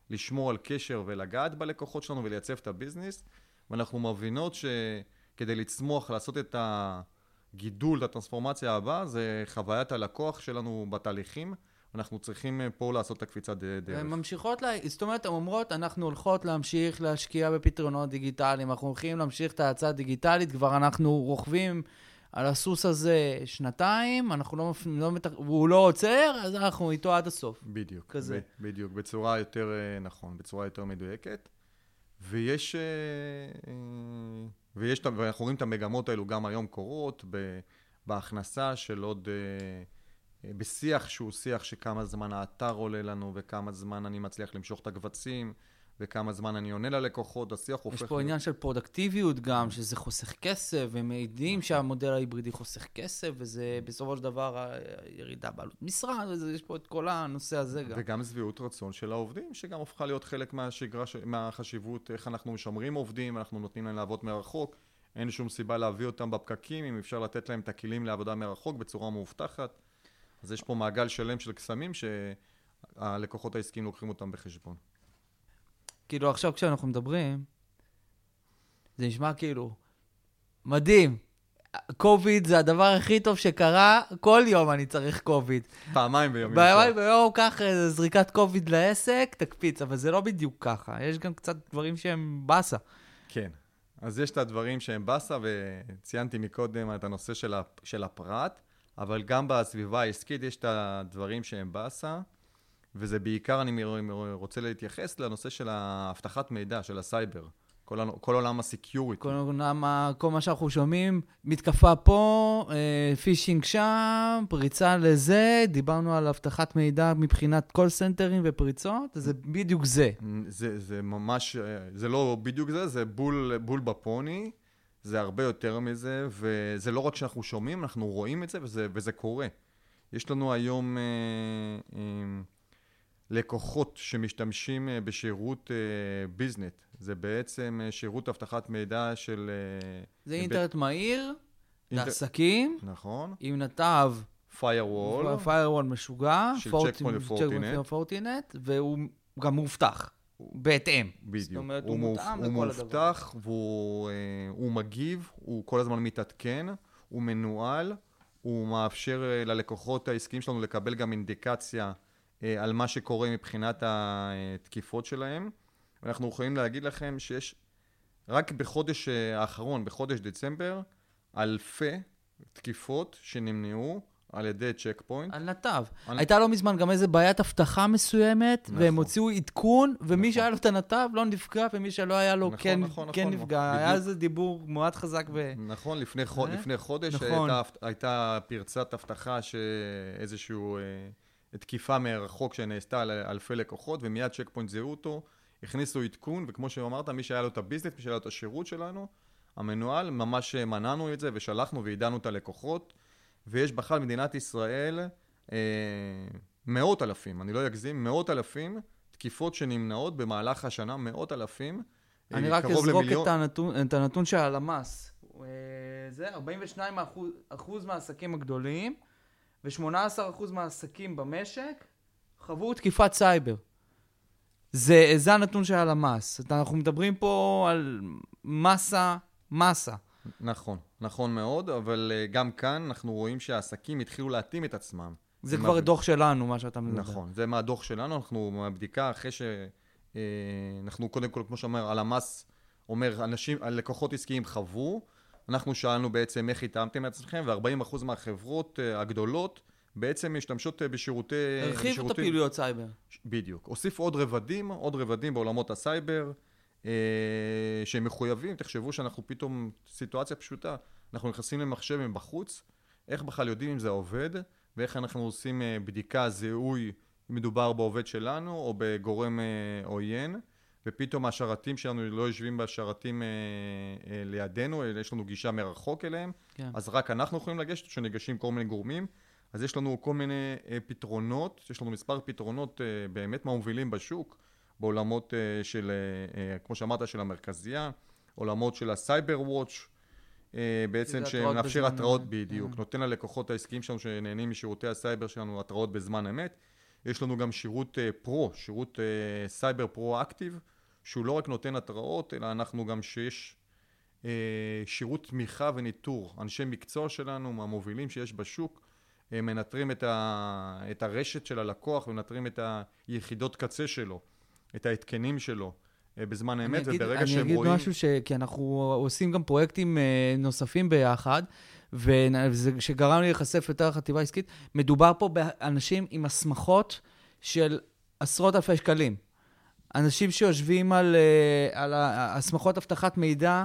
לשמור על קשר ולגעת בלקוחות שלנו ולייצב את הביזנס, ואנחנו מבינות שכדי לצמוח, לעשות את הגידול, את הטרנספורמציה הבאה, זה חוויית הלקוח שלנו בתהליכים. אנחנו צריכים פה לעשות את הקפיצת דרך. הן ממשיכות, לה... זאת אומרת, הן אומרות, אנחנו הולכות להמשיך להשקיע בפתרונות דיגיטליים, אנחנו הולכים להמשיך את ההאצה הדיגיטלית, כבר אנחנו רוכבים על הסוס הזה שנתיים, אנחנו לא, לא והוא לא עוצר, אז אנחנו איתו עד הסוף. בדיוק. כזה. ב, בדיוק, בצורה יותר, אה, נכון, בצורה יותר מדויקת. ויש, אה, אה, ויש, ואנחנו רואים את המגמות האלו גם היום קורות, בהכנסה של עוד, בשיח שהוא שיח שכמה זמן האתר עולה לנו, וכמה זמן אני מצליח למשוך את הקבצים. וכמה זמן אני עונה ללקוחות, השיח הופך... יש פה להיות... עניין של פרודקטיביות גם, שזה חוסך כסף, ומעידים נכון. שהמודל ההיברידי חוסך כסף, וזה בסופו של דבר ירידה בעלות משרה, יש פה את כל הנושא הזה גם. וגם שביעות רצון של העובדים, שגם הפכה להיות חלק מהשגרה, מהחשיבות, איך אנחנו משמרים עובדים, אנחנו נותנים להם לעבוד מרחוק. אין שום סיבה להביא אותם בפקקים, אם אפשר לתת להם את הכלים לעבודה מרחוק בצורה מאובטחת. אז יש פה מעגל שלם של קסמים שהלקוחות העסקיים לוקחים אותם בחשבון. כאילו, עכשיו כשאנחנו מדברים, זה נשמע כאילו, מדהים, קוביד זה הדבר הכי טוב שקרה, כל יום אני צריך קוביד. פעמיים ביום. פעמיים ביום, קח איזה זריקת קוביד לעסק, תקפיץ, אבל זה לא בדיוק ככה. יש גם קצת דברים שהם באסה. כן. אז יש את הדברים שהם באסה, וציינתי מקודם את הנושא. של הפרט, אבל גם בסביבה העסקית יש את הדברים שהם באסה, וזה בעיקר, אני רוצה להתייחס לנושא של האבטחת מידע, של הסייבר. כל, כל עולם ה security. כל, עולם, כל מה שאנחנו שומעים, מתקפה פה, אה, פישינג שם, פריצה לזה, דיברנו על אבטחת מידע מבחינת קול סנטרים ופריצות, זה בדיוק זה. זה, זה ממש, אה, זה לא בדיוק זה, זה בול, בול בפוני, זה הרבה יותר מזה, וזה לא רק שאנחנו שומעים, אנחנו רואים את זה, וזה, וזה קורה. יש לנו היום... אה, אה, לקוחות שמשתמשים אה, בשירות ביזנט. אה, זה בעצם אה, שירות אבטחת מידע של... זה אינטרנט מהיר, אינטר... לעסקים. נכון. עם נתב. firewall. firewall משוגע. של צ'קפוינט ופורטינט. והוא גם מאובטח. בהתאם. בדיוק. זאת אומרת, הוא, הוא מותאם לכל הדבר. הוא מאובטח, והוא מגיב, הוא כל הזמן מתעדכן, הוא מנוהל, הוא מאפשר ללקוחות העסקיים שלנו לקבל גם אינדיקציה על מה שקורה מבחינת התקיפות שלהם. אנחנו יכולים להגיד לכם שיש רק בחודש אה, האחרון, בחודש דצמבר, אלפי תקיפות שנמנעו על ידי צ'ק פוינט. על נתב. על... הייתה לא מזמן גם איזה בעיית אבטחה מסוימת, נכון. והם הוציאו עדכון, ומי נכון. שהיה לו את הנתב לא נפגע, ומי שלא היה לו נכון, כן, נכון, כן נכון, נפגע. נכון. היה איזה דיבור מאוד חזק ו... נכון, לפני, חוד... אה? לפני חודש נכון. הייתה, הייתה פרצת אבטחה שאיזשהו... אה, תקיפה מרחוק שנעשתה על אלפי לקוחות, ומיד Check Point זיהו אותו, הכניסו עדכון, וכמו שאמרת, מי שהיה לו את ה business, מי שהיה לו את השירות שלנו, המנוהל, ממש מנענו את זה ושלחנו ועדכנו את הלקוחות, ויש בכלל במדינת ישראל אה, מאות אלפים, אני לא אגזים, מאות אלפים תקיפות שנמנעות במהלך השנה, מאות אלפים. אה, אני רק אזרוק למיליון... את, הנתון, את הנתון של הלמ"ס. אה, זה 42 אחוז, אחוז מהעסקים הגדולים ו-18% מהעסקים במשק חוו תקיפת סייבר. זה, זה הנתון של הלמ"ס. אנחנו מדברים פה על מסה, מסה. נכון, נכון מאוד, אבל אה, גם כאן אנחנו רואים שהעסקים התחילו להתאים את עצמם. זה כבר מה... דוח שלנו, מה שאתה מדבר. נכון, זה מהדוח שלנו, אנחנו מהבדיקה אחרי ש... אה, אנחנו קודם כל, כמו שאומר, הלמ"ס אומר, אנשים, לקוחות עסקיים חוו, אנחנו שאלנו בעצם איך התאמתם את עצמכם, ו-40% מהחברות אה, הגדולות בעצם משתמשות אה, בשירותי... הרחיבו את הפעילויות סייבר. בדיוק. הוסיף עוד רבדים, עוד רבדים בעולמות הסייבר, uh, שהם מחויבים. תחשבו שאנחנו פתאום, סיטואציה פשוטה, אנחנו נכנסים למחשב מבחוץ, איך בכלל יודעים אם זה עובד, ואיך אנחנו עושים בדיקה, זיהוי, אם מדובר בעובד שלנו או בגורם עוין. ופתאום השרתים שלנו לא יושבים בשרתים אה, אה, לידינו, אלא יש לנו גישה מרחוק אליהם, כן. אז רק אנחנו יכולים לגשת, שניגשים כל מיני גורמים. אז יש לנו כל מיני אה, פתרונות, יש לנו מספר פתרונות אה, באמת מובילים בשוק, בעולמות אה, של, אה, אה, כמו שאמרת, של המרכזייה, עולמות של ה Cyber Watch, אה, בעצם שמאפשר התראות בדיוק, כן. נותן ללקוחות העסקיים שלנו שנהנים משירותי הסייבר שלנו התראות בזמן אמת. יש לנו גם שירות אה, pro, שירות אה, סייבר pro-active, שהוא לא רק נותן התראות, אלא אנחנו גם שיש אה, שירות תמיכה וניטור. אנשי מקצוע שלנו, מהמובילים שיש בשוק, מנטרים את, ה, את הרשת של הלקוח ומנטרים את היחידות קצה שלו, את ההתקנים שלו. בזמן אמת, וברגע שהם רואים... אני אגיד משהו, ש... כי אנחנו עושים גם פרויקטים נוספים ביחד, וזה שגרם לי להיחשף יותר לחטיבה עסקית, מדובר פה באנשים עם הסמכות של עשרות אלפי שקלים. אנשים שיושבים על, אה, על הסמכות אבטחת מידע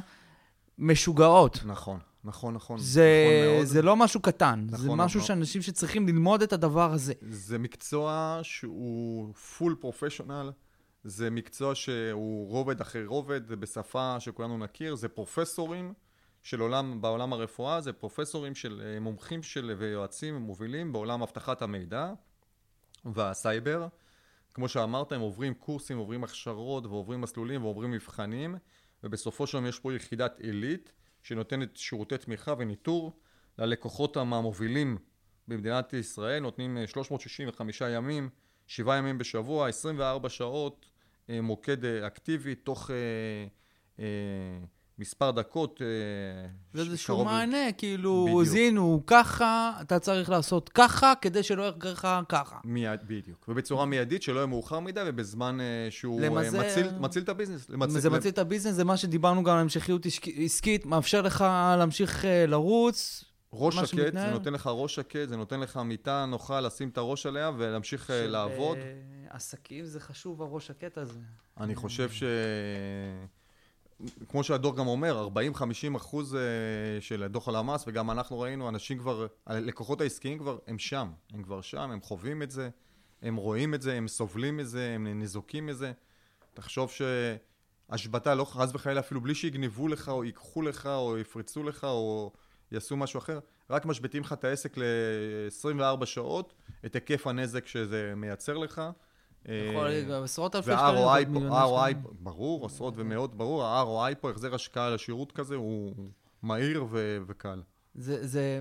משוגעות. נכון, נכון, נכון. זה, נכון מאוד. זה לא משהו קטן, נכון, זה משהו נכון. שאנשים שצריכים ללמוד את הדבר הזה. זה מקצוע שהוא full professional, זה מקצוע שהוא רובד אחרי רובד, בשפה שכולנו נכיר, זה פרופסורים. של עולם, בעולם הרפואה, זה פרופסורים של אה, מומחים של ויועצים מובילים בעולם אבטחת המידע והסייבר. כמו שאמרת, הם עוברים קורסים, עוברים הכשרות ועוברים מסלולים ועוברים מבחנים, ובסופו של דבר יש פה יחידת עילית שנותנת שירותי תמיכה וניטור ללקוחות המובילים במדינת ישראל, נותנים 365 אה, ימים, 7 ימים בשבוע, 24 שעות, אה, מוקד אקטיבי, תוך מספר דקות. אה, זה ש- איזשהו קרוב מענה, כאילו, בדיוק. זינו ככה, אתה צריך לעשות ככה, כדי שלא יקרה לך ככה. מיד, בדיוק. ובצורה מיידית, שלא יהיה מאוחר מדי, ובזמן אה, שהוא אה, למזער- מציל, מציל את הביזנס. למצ- זה מציל את הביזנס, זה מה שדיברנו גם על המשכיות עסק- עסקית, מאפשר לך להמשיך לרוץ. ראש שקט, זה. נותן לך ראש שקט, זה נותן לך מיטה נוחה לשים את הראש עליה ולהמשיך לעבוד. עסקים זה חשוב, הראש הקטע הזה. אני חושב ש... כמו שהדוח גם אומר, 40-50 אחוז אה, של דוח הלמ"ס, וגם אנחנו ראינו, אנשים כבר, הלקוחות העסקיים כבר, הם שם. הם כבר שם, הם חווים את זה, הם רואים את זה, הם סובלים מזה, הם ניזוקים מזה. תחשוב שהשבתה, לא חס וחלילה, אפילו בלי שיגנבו לך, או ייקחו לך, או יפרצו לך, או יעשו משהו אחר, רק משביתים לך את העסק ל-24 שעות, את היקף הנזק שזה מייצר לך. יכול אה, להיות עשרות אלפי שקלים. וה-ROI פה, ברור, עשרות ומאות, ברור, ה-ROI פה, החזר השקעה לשירות כזה, הוא מהיר ו- וקל. זה, זה,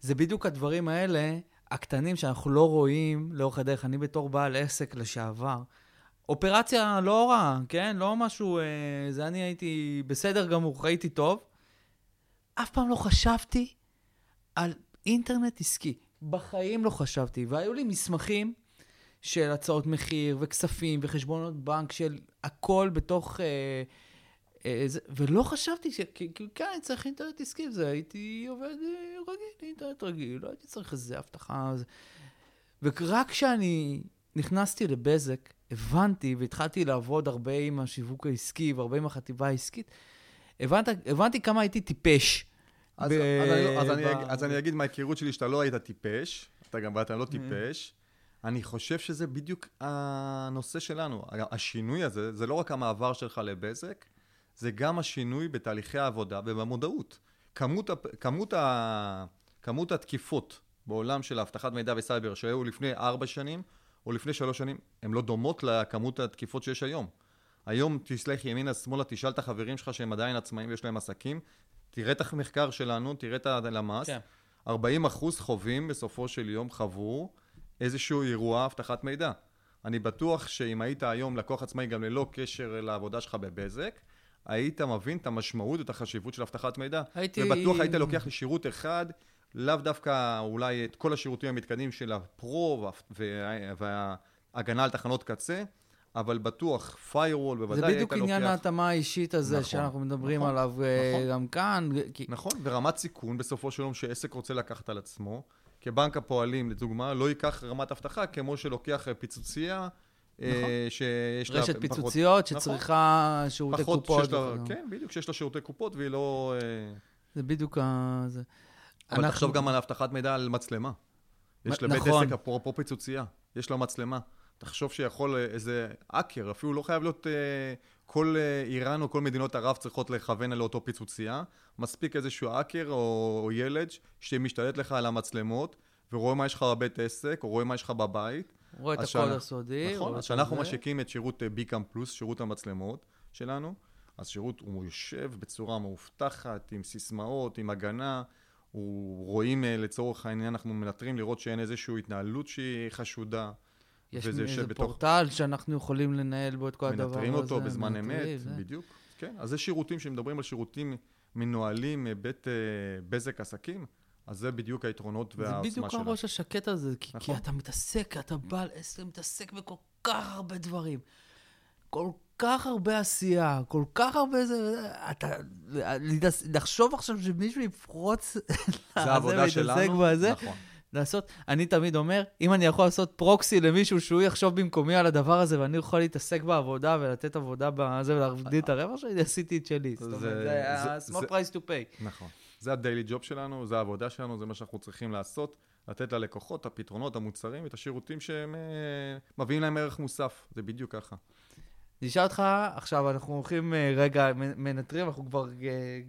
זה בדיוק הדברים האלה, הקטנים שאנחנו לא רואים לאורך הדרך. אני בתור בעל עסק לשעבר, אופרציה לא רעה, כן? לא משהו... אה, זה אני הייתי בסדר גמור, חייתי טוב. אף פעם לא חשבתי על אינטרנט עסקי. בחיים לא חשבתי. והיו לי מסמכים של הצעות מחיר וכספים וחשבונות בנק של הכל בתוך... אה, אה, זה, ולא חשבתי ש... כי כן, אני צריך אינטרנט עסקי, זה הייתי עובד אה, רגיל, אינטרנט רגיל, לא הייתי צריך איזה הבטחה. זה... ורק כשאני נכנסתי לבזק, הבנתי והתחלתי לעבוד הרבה עם השיווק העסקי והרבה עם החטיבה העסקית, הבנת, הבנתי כמה הייתי טיפש. אז, ב- אז, אני, לא- אז, אני, ב- אג- אז אני אגיד מההיכרות שלי שאתה לא היית טיפש, אתה גם ואתה לא טיפש. אני חושב שזה בדיוק הנושא שלנו. השינוי הזה, זה לא רק המעבר שלך לבזק, זה גם השינוי בתהליכי העבודה ובמודעות. כמות, כמות, ה, כמות התקיפות בעולם של אבטחת מידע וסייבר שהיו לפני ארבע שנים או לפני שלוש שנים, הן לא דומות לכמות התקיפות שיש היום. היום תסלח ימינה שמאלה, תשאל את החברים שלך שהם עדיין עצמאים ויש להם עסקים, תראה את המחקר שלנו, תראה את הלמ"ס, כן. 40 אחוז חווים בסופו של יום חוו איזשהו אירוע אבטחת מידע. אני בטוח שאם היית היום לקוח עצמאי גם ללא קשר לעבודה שלך בבזק, היית מבין את המשמעות ואת החשיבות של אבטחת מידע. הייתי- ובטוח היית לוקח לשירות אחד, לאו דווקא אולי את כל השירותים המתקדמים של הפרו וה- וה- וההגנה על תחנות קצה, אבל בטוח, firewall בוודאי זה בדיוק לוקח... עניין ההתאמה האישית הזה נכון, שאנחנו מדברים נכון, עליו אה, נכון. גם כאן. כי... נכון, ורמת סיכון בסופו של יום שעסק רוצה לקחת על עצמו. כבנק הפועלים, לדוגמה, לא ייקח רמת אבטחה כמו שלוקח אה, פיצוצייה, אה, נכון. שיש לה... רשת פחות- פיצוציות נכון. שצריכה שירותי פחות קופות. שיש לה. כן, בדיוק, שיש לה שירותי קופות והיא לא... אה, זה בדיוק ה... זה. אבל אנחנו- תחשוב גם על אבטחת מידע על מצלמה. יש לבית נכון. עסק, אפרופו פיצוצייה, יש לו מצלמה. תחשוב שיכול איזה האקר, אפילו לא חייב להיות... אה, כל אה, איראן או כל מדינות ערב צריכות לכוון לאותו פיצוצייה. מספיק איזשהו האקר או, ילד שמשתלט לך על המצלמות, ורואה מה יש לך בבית עסק, או רואה מה יש לך בבית. רואה את הקוד שאנחנו- הסודי. נכון, אז כשאנחנו הזה. משיקים את שירות אה, ביקאם פלוס, שירות המצלמות שלנו, אז שירות, הוא יושב בצורה מאובטחת, עם סיסמאות, עם הגנה, הוא רואים אה, לצורך העניין, אנחנו מנטרים לראות שאין איזושהי התנהלות שהיא חשודה. יש איזה בתוך- פורטל שאנחנו יכולים לנהל בו את כל הדבר הזה. מנטרים אותו בזמן אמת, זה. בדיוק. כן, אז זה שירותים שמדברים על שירותים מנוהלים מבית אה, בזק עסקים, אז זה בדיוק היתרונות זה והעוצמה בדיוק שלה. הראש השקט הזה, כי, כי נכון. אתה מתעסק, אתה בעל עסק, מתעסק בכל כך הרבה דברים. כל כך הרבה עשייה, כל כך הרבה זה, אתה, להתעס- לחשוב עכשיו שמישהו יפרוץ זה העבודה שלנו. בזה, נכון. לעשות, אני תמיד אומר, אם אני יכול לעשות פרוקסי למישהו שהוא יחשוב במקומי על הדבר הזה, ואני יכול להתעסק בעבודה ולתת עבודה בזה ולהגדיל את הרווח שלי, עשיתי את שלי. זאת אומרת, זה- ה-small price to pay. נכון. זה הדיילי ג'וב שלנו, זה העבודה שלנו, זה מה שאנחנו צריכים לעשות, לתת ללקוחות את הפתרונות, המוצרים, את השירותים שהם אה, מביאים להם ערך מוסף. זה בדיוק ככה. נשאל אותך, עכשיו אנחנו הולכים אה, רגע, מנטרים, אנחנו כבר אה,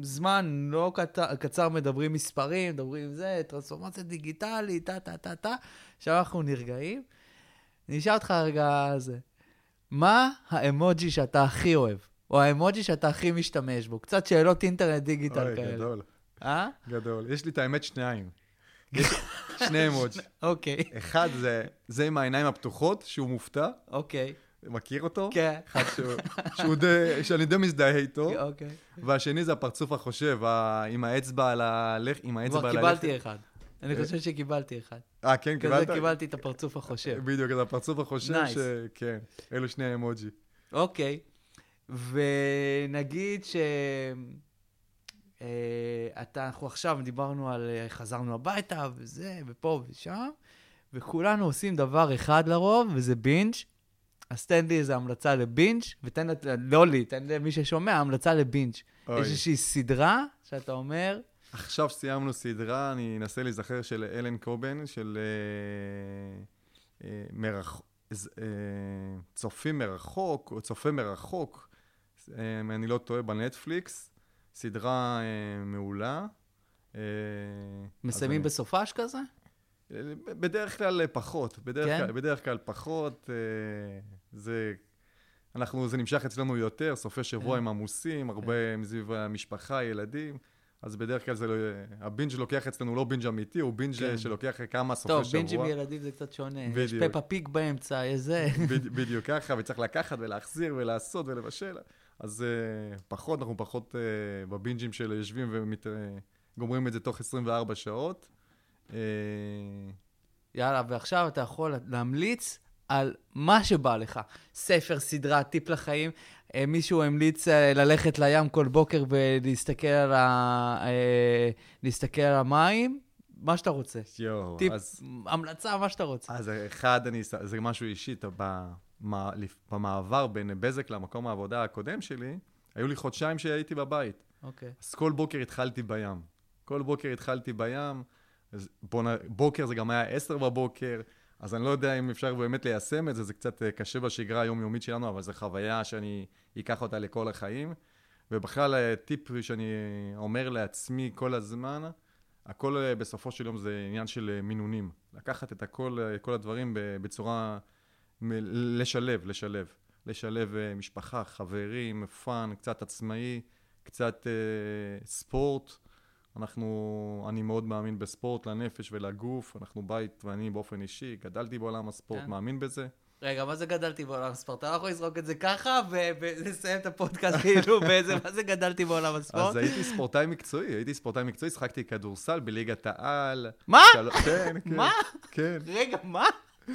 זמן לא קצר, קצר מדברים מספרים, מדברים זה, טרנספורמציה דיגיטלית, טה טה טה טה, עכשיו אנחנו נרגעים. נשאל אותך רגע זה, מה האמוג'י שאתה הכי אוהב? או האמוג'י שאתה הכי משתמש בו? קצת שאלות אינטרנט דיגיטל אוי, כאלה. גדול, אה? גדול. יש לי את האמת שניים. שני אמוג'. אוקיי, אחד זה, זה עם העיניים הפתוחות, שהוא מופתע, אוקיי. מכיר אותו? כן. אחד שהוא, שהוא די, שאני די מזדהה איתו. אוקיי. והשני זה הפרצוף החושב, ה- עם האצבע על הלך, עם האצבע כבר על קיבלתי אחד. אני אה? חושב שקיבלתי אחד. אה, כן, כזה קיבלת? קיבלתי את הפרצוף החושב. בדיוק, אז הפרצוף החושב. ש... כן, אלו שני האמוג'י. אוקיי. ונגיד ש... אה, אתה, אנחנו עכשיו דיברנו על אה, חזרנו הביתה וזה, ופה ושם, וכולנו עושים דבר אחד לרוב, וזה בינג'. אז תן לי איזו המלצה לבינג', ותן, לא לי, תן למי ששומע, המלצה לבינג'. אוי. יש איזושהי סדרה שאתה אומר, עכשיו סיימנו סדרה, אני אנסה להיזכר של אלן קובן, של אה, אה, מרח... אה, צופים מרחוק, או צופה מרחוק, אה, אם אני לא טועה, בנטפליקס. סדרה אה, מעולה. אה, מסיימים אני- בסופש כזה? בדרך כלל אה, פחות, בדרך, כן? כלל, בדרך כלל פחות. אה, זה, אנחנו, זה נמשך אצלנו יותר, סופי שבוע. הם עמוסים, הרבה מסביב המשפחה, ילדים. אז בדרך כלל זה לא... הבינג' לוקח אצלנו לא בינג' אמיתי, הוא בינג' כן. שלוקח כמה סופי טוב, שבוע. בינג' עם ילדים זה קצת שונה. יש בדיוק. פפה פיג באמצע, יש זה. בד- בדיוק ככה, וצריך לקחת ולהחזיר ולעשות ולבשל. אז uh, פחות, אנחנו פחות uh, בבינג'ים של יושבים וגומרים את זה תוך 24 שעות. Uh, יאללה, ועכשיו אתה יכול להמליץ על מה שבא לך. ספר, סדרה, טיפ לחיים. אה, מישהו המליץ אה, ללכת לים כל בוקר ולהסתכל על, ה... אה, להסתכל על המים, מה שאתה רוצה. יואו, טיפ, אז, המלצה, מה שאתה רוצה. אז אחד, אני, זה משהו אישי, במה- במעבר בין בזק למקום העבודה הקודם שלי, היו לי חודשיים שהייתי בבית. אוקיי. אז כל בוקר התחלתי בים. כל בוקר התחלתי בים. בוקר זה גם היה עשר בבוקר, אז אני לא יודע אם אפשר באמת ליישם את זה, זה קצת אה, קשה בשגרה היומיומית שלנו, אבל זו חוויה שאני אקח אותה לכל החיים. ובכלל, אה, טיפ שאני אומר לעצמי כל הזמן, הכל אה, בסופו של יום זה עניין של מינונים. לקחת את הכל, אה, כל הדברים בצורה, לשלב, לשלב. לשלב משפחה, חברים, fun, קצת עצמאי, קצת ספורט. אנחנו, אני מאוד מאמין בספורט לנפש ולגוף. אנחנו בית, ואני באופן אישי, גדלתי בעולם הספורט, כן. מאמין בזה. רגע, מה זה גדלתי בעולם הספורט? אתה לא יכול לזרוק את זה ככה ולסיים את הפודקאסט כאילו באיזה, מה זה גדלתי בעולם הספורט? אז הייתי ספורטאי מקצועי, הייתי ספורטאי מקצועי, שחקתי כדורסל בליגת העל. מה? של... כן, כן. מה? כן, רגע, מה?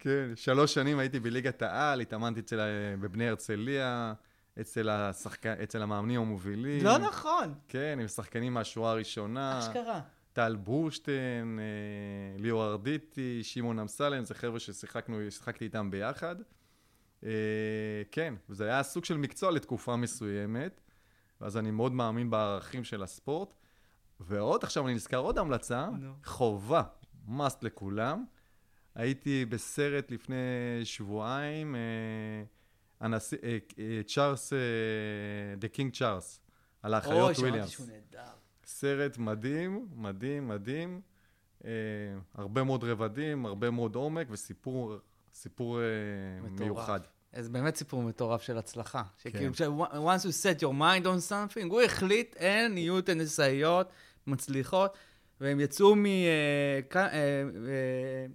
כן. שלוש שנים הייתי בליגת העל, התאמנתי אצל, ה- בבני הרצליה, אצל, השחק... אצל המאמנים המובילים. לא נכון. כן, עם שחקנים מהשורה הראשונה. אשכרה. טל ברושטיין, אה, ליאור ארדיטי, שמעון אמסלם, זה חבר'ה ששיחקנו, שיחקתי איתם ביחד. אה, כן, וזה היה סוג של מקצוע לתקופה מסוימת, ואז אני מאוד מאמין בערכים של הספורט. ועוד, עכשיו אני נזכר עוד המלצה, נו. חובה, must לכולם. הייתי בסרט לפני שבועיים, אה, הנשיא, אה, אה, צ'ארלס, אה, The King צ'ארלס, על אוי, האחיות שמעתי וויליאמס. שהוא נהדר. סרט מדהים, מדהים, מדהים. אה, הרבה מאוד רבדים, הרבה מאוד עומק, וסיפור סיפור אה, מטורף. מיוחד. זה באמת סיפור מטורף של הצלחה. שכאילו, כן. once you set your mind on something, הוא החליט, הן נהיו טניסאיות מצליחות, והם יצאו מ... אה, כ- אה, אה,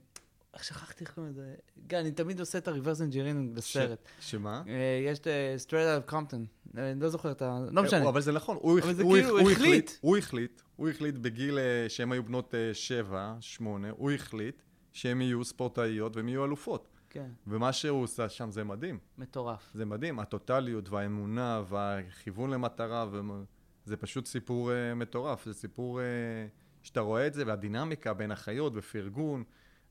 איך שכחתי איך קוראים לזה? כן, אני תמיד עושה את ה-reverse engineering בסרט. שמה? אה, יש את uh, straight out of Compton, אני לא זוכר את ה... לא משנה. אה, אבל זה נכון, הוא, כאילו, החליט. הוא החליט, הוא החליט בגיל אה, שהם היו בנות אה, שבע, שמונה, הוא החליט שהם יהיו ספורטאיות והם יהיו אלופות. כן, ומה שהוא עושה שם זה מדהים. מטורף. זה מדהים, הטוטליות והאמונה והכיוון למטרה, זה פשוט סיפור מטורף, זה סיפור שאתה רואה את זה, והדינמיקה בין החיות ופרגון,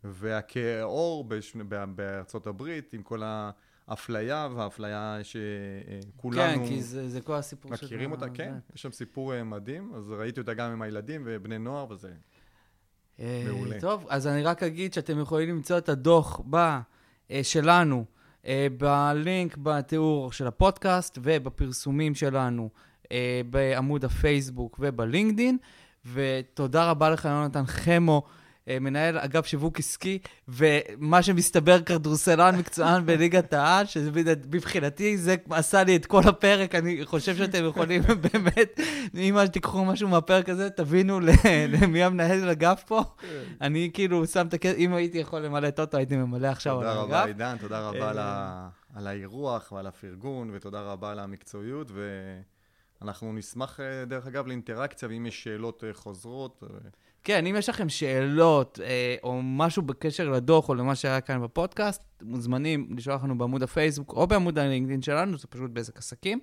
והכאור בש... ב- בארצות הברית, עם כל האפליה והאפליה שכולנו כן, כי זה זה כל הסיפור של... מכירים אותה, כן. יש שם סיפור uh, מדהים, אז ראיתי אותה גם עם הילדים ובני נוער, וזה... אה, מעולה. טוב, אז אני רק אגיד שאתם יכולים למצוא את הדוח ב, אה, שלנו אה, בלינק בתיאור של הפודקאסט ובפרסומים שלנו אה, בעמוד הפייסבוק ובלינקדין. ותודה רבה לך, יונתן חמו, אה, מנהל אגף שיווק עסקי, ומה שמסתבר כדורסלן מקצוען בליגת העל, שמבחינתי זה עשה לי את כל הפרק, אני חושב שאתם יכולים באמת, אם תיקחו משהו מהפרק הזה, תבינו למי המנהל אגף פה. כן. אני כאילו שם את הכסף, אם הייתי יכול למלא טוטו, הייתי ממלא עכשיו על האגף. תודה רבה, עידן, תודה רבה אה, על האירוח ועל הפרגון, ותודה רבה על המקצועיות, ואנחנו נשמח, אה, דרך אגב, לאינטראקציה, ואם יש שאלות חוזרות. כן, אם יש לכם שאלות אה, או משהו בקשר לדוח או למה שהיה כאן בפודקאסט, מוזמנים לשלוח לנו בעמוד הפייסבוק או בעמוד הלינקדאין שלנו, זה פשוט בעסק עסקים,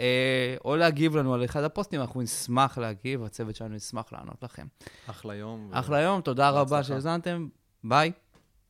אה, או להגיב לנו על אחד הפוסטים, אנחנו נשמח להגיב, הצוות שלנו ישמח לענות לכם. אחלה יום. אחלה ו... יום, תודה רבה שהאזנתם, ביי.